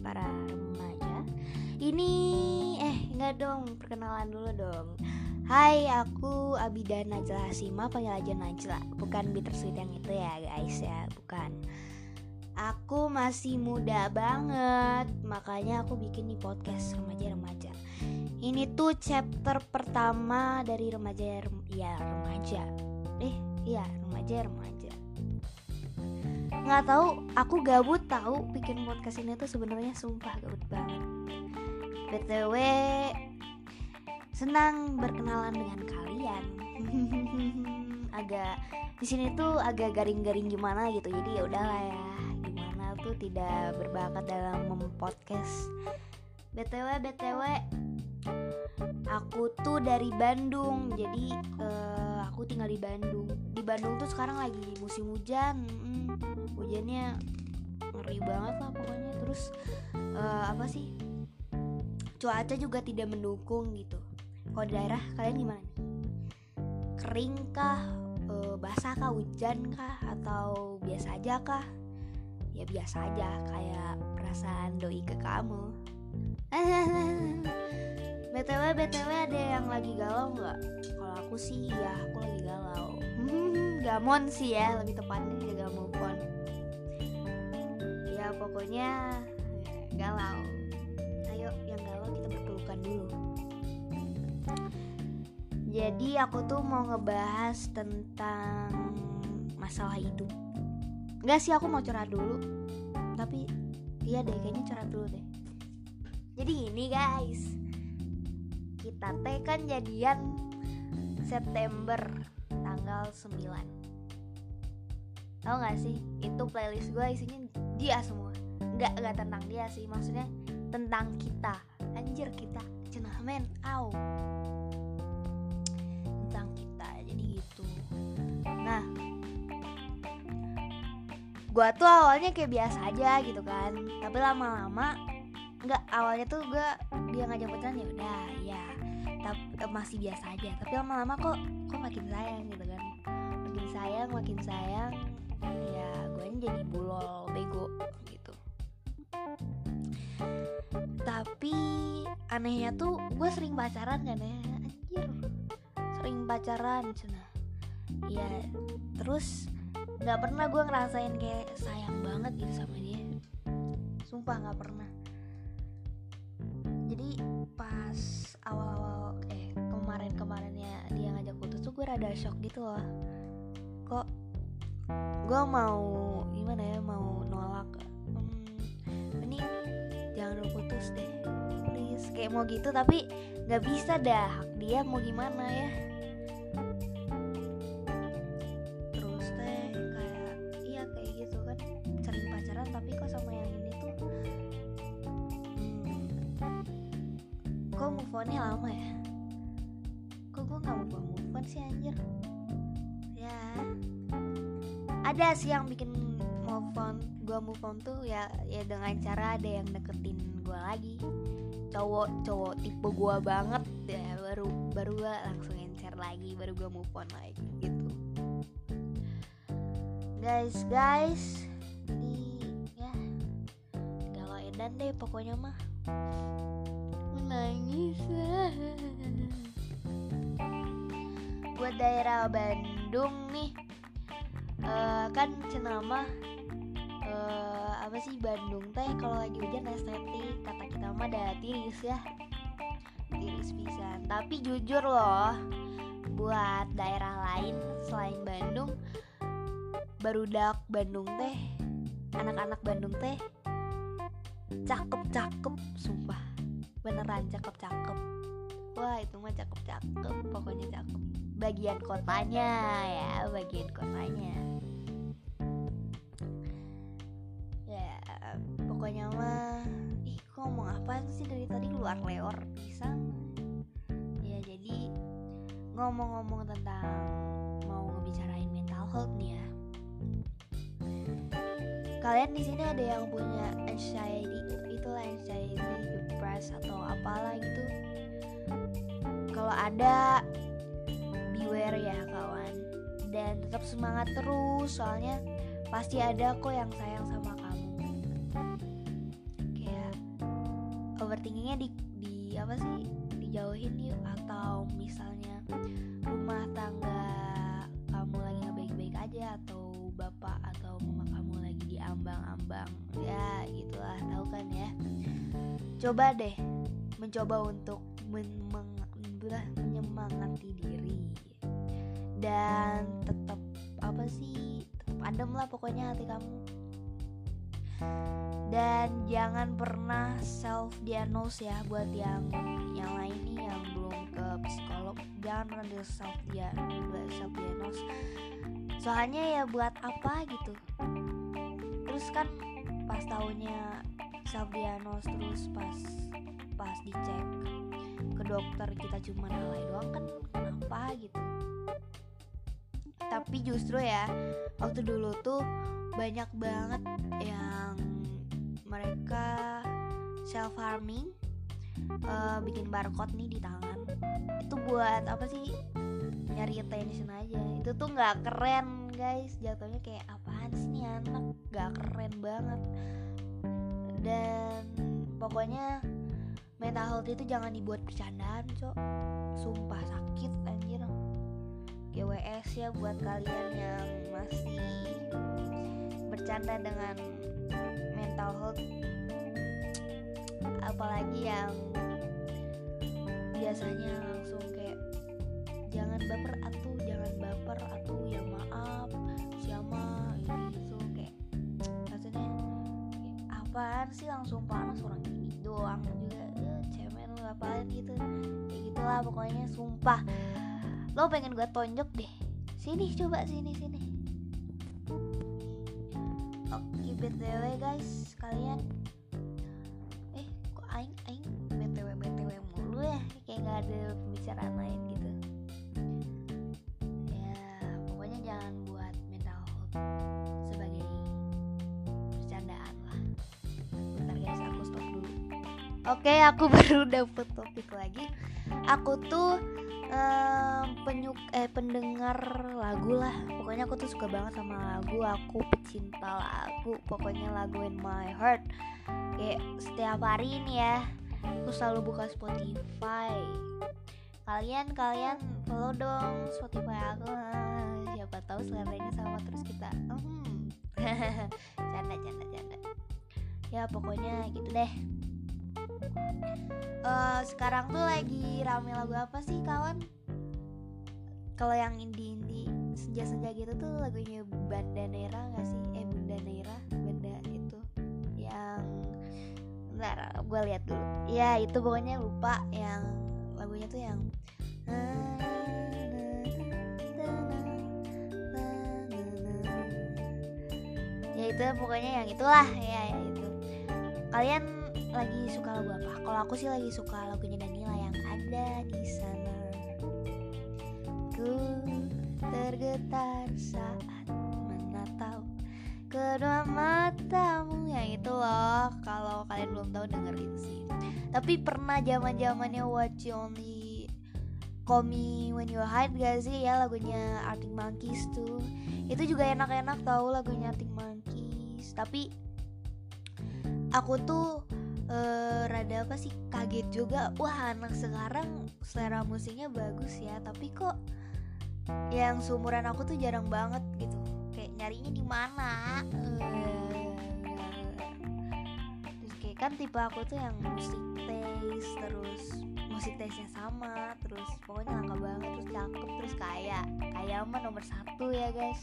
para remaja. Ini eh enggak dong perkenalan dulu dong. Hai aku Abida Najla Sima panggil aja Najla. Bukan bittersweet yang itu ya guys ya bukan. Aku masih muda banget Makanya aku bikin nih podcast remaja-remaja. Ini tuh chapter pertama dari remaja ya remaja. Eh iya remaja remaja nggak tahu aku gabut tahu bikin podcast ini tuh sebenarnya sumpah gabut banget. Btw senang berkenalan dengan kalian. Agak di sini tuh agak garing-garing gimana gitu jadi ya udahlah ya. Gimana tuh tidak berbakat dalam mempodcast. Btw btw aku tuh dari Bandung jadi uh, aku tinggal di Bandung. Di Bandung tuh sekarang lagi musim hujan hmm, hujannya ngeri banget lah pokoknya. Terus uh, apa sih? Cuaca juga tidak mendukung gitu. Kalau di daerah kalian gimana kering kah? Uh, basah kah? Hujan kah? Atau biasa aja kah? Ya biasa aja kayak perasaan doi ke kamu btw btw ada yang lagi galau nggak? Kalau aku sih ya aku lagi galau. Gamon sih ya lebih tepatnya juga move on ya pokoknya galau. Ayo yang galau kita berpelukan dulu. Jadi aku tuh mau ngebahas tentang masalah hidup. Enggak sih aku mau curhat dulu. Tapi iya deh kayaknya curhat dulu deh. Jadi gini guys kita teh kan jadian September tanggal 9 Tahu gak sih? Itu playlist gue isinya dia semua. Gak, gak tentang dia sih. Maksudnya tentang kita. Anjir kita. Cenah men. Au. Tentang kita. Jadi gitu. Nah. Gue tuh awalnya kayak biasa aja gitu kan. Tapi lama-lama Enggak awalnya tuh gue Dia ngajak pacaran ya udah ya masih biasa aja. Tapi lama-lama kok kok makin sayang gitu kan. Makin sayang makin sayang. Ya gue jadi bulol bego gitu. Tapi anehnya tuh gue sering pacaran kan ya. Anjir. Sering pacaran cina. Ya terus nggak pernah gue ngerasain kayak sayang banget gitu sama dia. Sumpah nggak pernah. Jadi pas awal-awal eh kemarin-kemarinnya dia ngajak putus tuh gue rada shock gitu loh. Kok gue mau gimana ya mau nolak hmm, ini jangan lu putus deh please. Kayak mau gitu tapi nggak bisa dah dia mau gimana ya nggak mau move on sih anjir. Ya. Ada sih yang bikin move on gue move on tuh ya ya dengan cara ada yang deketin gue lagi. Cowok cowok tipe gue banget. Ya baru baru gue langsung encer lagi baru gue move on lagi gitu. Guys guys. Jadi ya galau edan deh pokoknya mah. Menangis buat daerah Bandung nih. Uh, kan cenama uh, apa sih Bandung teh kalau lagi hujan estetik kata kita mah ada tiris ya. Tiris pisan. Tapi jujur loh buat daerah lain selain Bandung barudak Bandung teh anak-anak Bandung teh cakep-cakep sumpah. Beneran cakep-cakep. Wah itu mah cakep-cakep pokoknya cakep bagian kotanya ya bagian kotanya. Ya pokoknya mah ih kok ngomong apa sih? Dari tadi luar leor pisang. Ya jadi ngomong-ngomong tentang mau ngebicarain mental health nih ya. Kalian di sini ada yang punya anxiety itulah anxiety depress atau apalah gitu. Kalau ada beware ya kawan. Dan tetap semangat terus soalnya pasti ada kok yang sayang sama kamu. Kayak overthinkingnya di di apa sih? Dijauhin yuk. Atau misalnya rumah tangga kamu lagi nggak baik-baik aja atau bapak atau mama kamu lagi diambang-ambang ya gitulah. Tahu kan ya? Coba deh mencoba untuk men menyemangati diri dan tetap apa sih tetap adem lah pokoknya hati kamu. Dan jangan pernah self diagnose ya buat yang yang lain nih yang belum ke psikolog. Jangan pernah di self dia self diagnose soalnya ya buat apa gitu. Terus kan pas tahunya self diagnose terus pas pas dicek ke dokter kita cuma alay doang kan tapi justru ya waktu dulu tuh banyak banget yang mereka self harming uh, bikin barcode nih di tangan. Itu buat apa sih? Nyari attention aja. Itu tuh nggak keren guys. Jatuhnya kayak apaan sih nih anak? Nggak keren banget. Dan pokoknya mental health itu jangan dibuat bercandaan cok. Sumpah sakit GWS ya buat kalian yang masih bercanda dengan mental health. Apalagi yang biasanya langsung kayak jangan baper atuh jangan baper atuh ya maaf siapa gitu kayak maksudnya apaan sih langsung panas orang ini doang? Juga eh, cemen lu apaan? Gitu. Kayak gitulah pokoknya sumpah lo pengen gue tonjok deh. Sini coba sini sini. Oke btw guys kalian. Eh kok aing aing btw btw mulu ya? Kayak nggak ada pembicaraan lain gitu. Ya pokoknya jangan buat mental health sebagai bercandaan lah. Bentar guys aku stop dulu. Oke aku baru dapet topik lagi. Aku tuh um, penyuk eh pendengar lagu lah. Pokoknya aku tuh suka banget sama lagu. Aku pecinta lagu. Pokoknya lagu in my heart. Kayak setiap hari ini ya aku selalu buka Spotify. Kalian kalian follow dong Spotify aku. Siapa tahu seleranya sama terus kita. Hmm. canda canda canda. Ya pokoknya gitu deh uh, sekarang tuh lagi rame lagu apa sih kawan? Kalau yang indie indie senja senja gitu tuh lagunya Banda Nera nggak sih? Eh Bunda Nera Banda itu yang bentar gue lihat dulu. Ya itu pokoknya lupa yang lagunya tuh yang ya itu pokoknya yang itulah ya, ya itu. Kalian lagi suka lagu apa? Kalau aku sih lagi suka lagunya Danila yang ada di sana. Ku tergetar saat menatap kedua matamu. Yang itu loh kalau kalian belum tahu dengerin sih. Tapi pernah zaman zamannya Watch You Only Call When You Hide gak sih? Ya lagunya Arctic Monkeys tuh. Itu juga enak-enak tahu lagunya Arctic Monkeys. Tapi aku tuh uh, rada apa sih kaget juga. Wah anak sekarang selera musiknya bagus ya tapi kok yang seumuran aku tuh jarang banget gitu. Kayak nyarinya di mana? Uh, terus kayak kan tipe aku tuh yang musik taste terus musik taste nya sama terus pokoknya langka banget terus cakep terus kaya. Kaya mah nomor satu ya guys.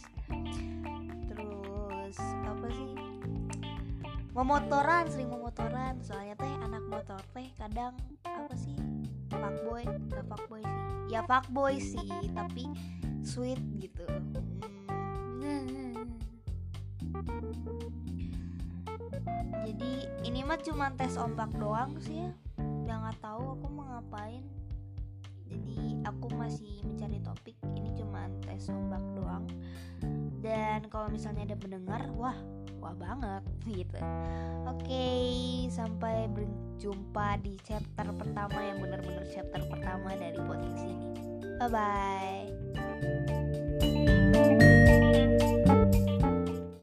Terus apa sih memotoran sering memotoran. Soalnya teh anak motor teh kadang apa sih fuckboy. Gak fuckboy sih. Ya fuckboy sih tapi sweet gitu. Jadi ini mah cuma tes ombak doang sih ya. Nggak tahu aku mau ngapain. Jadi aku masih mencari topik. Ini cuma tes ombak doang. Dan kalau misalnya ada pendengar wah wah banget gitu oke okay, sampai berjumpa di chapter pertama yang benar-benar chapter pertama dari podcast ini. Bye bye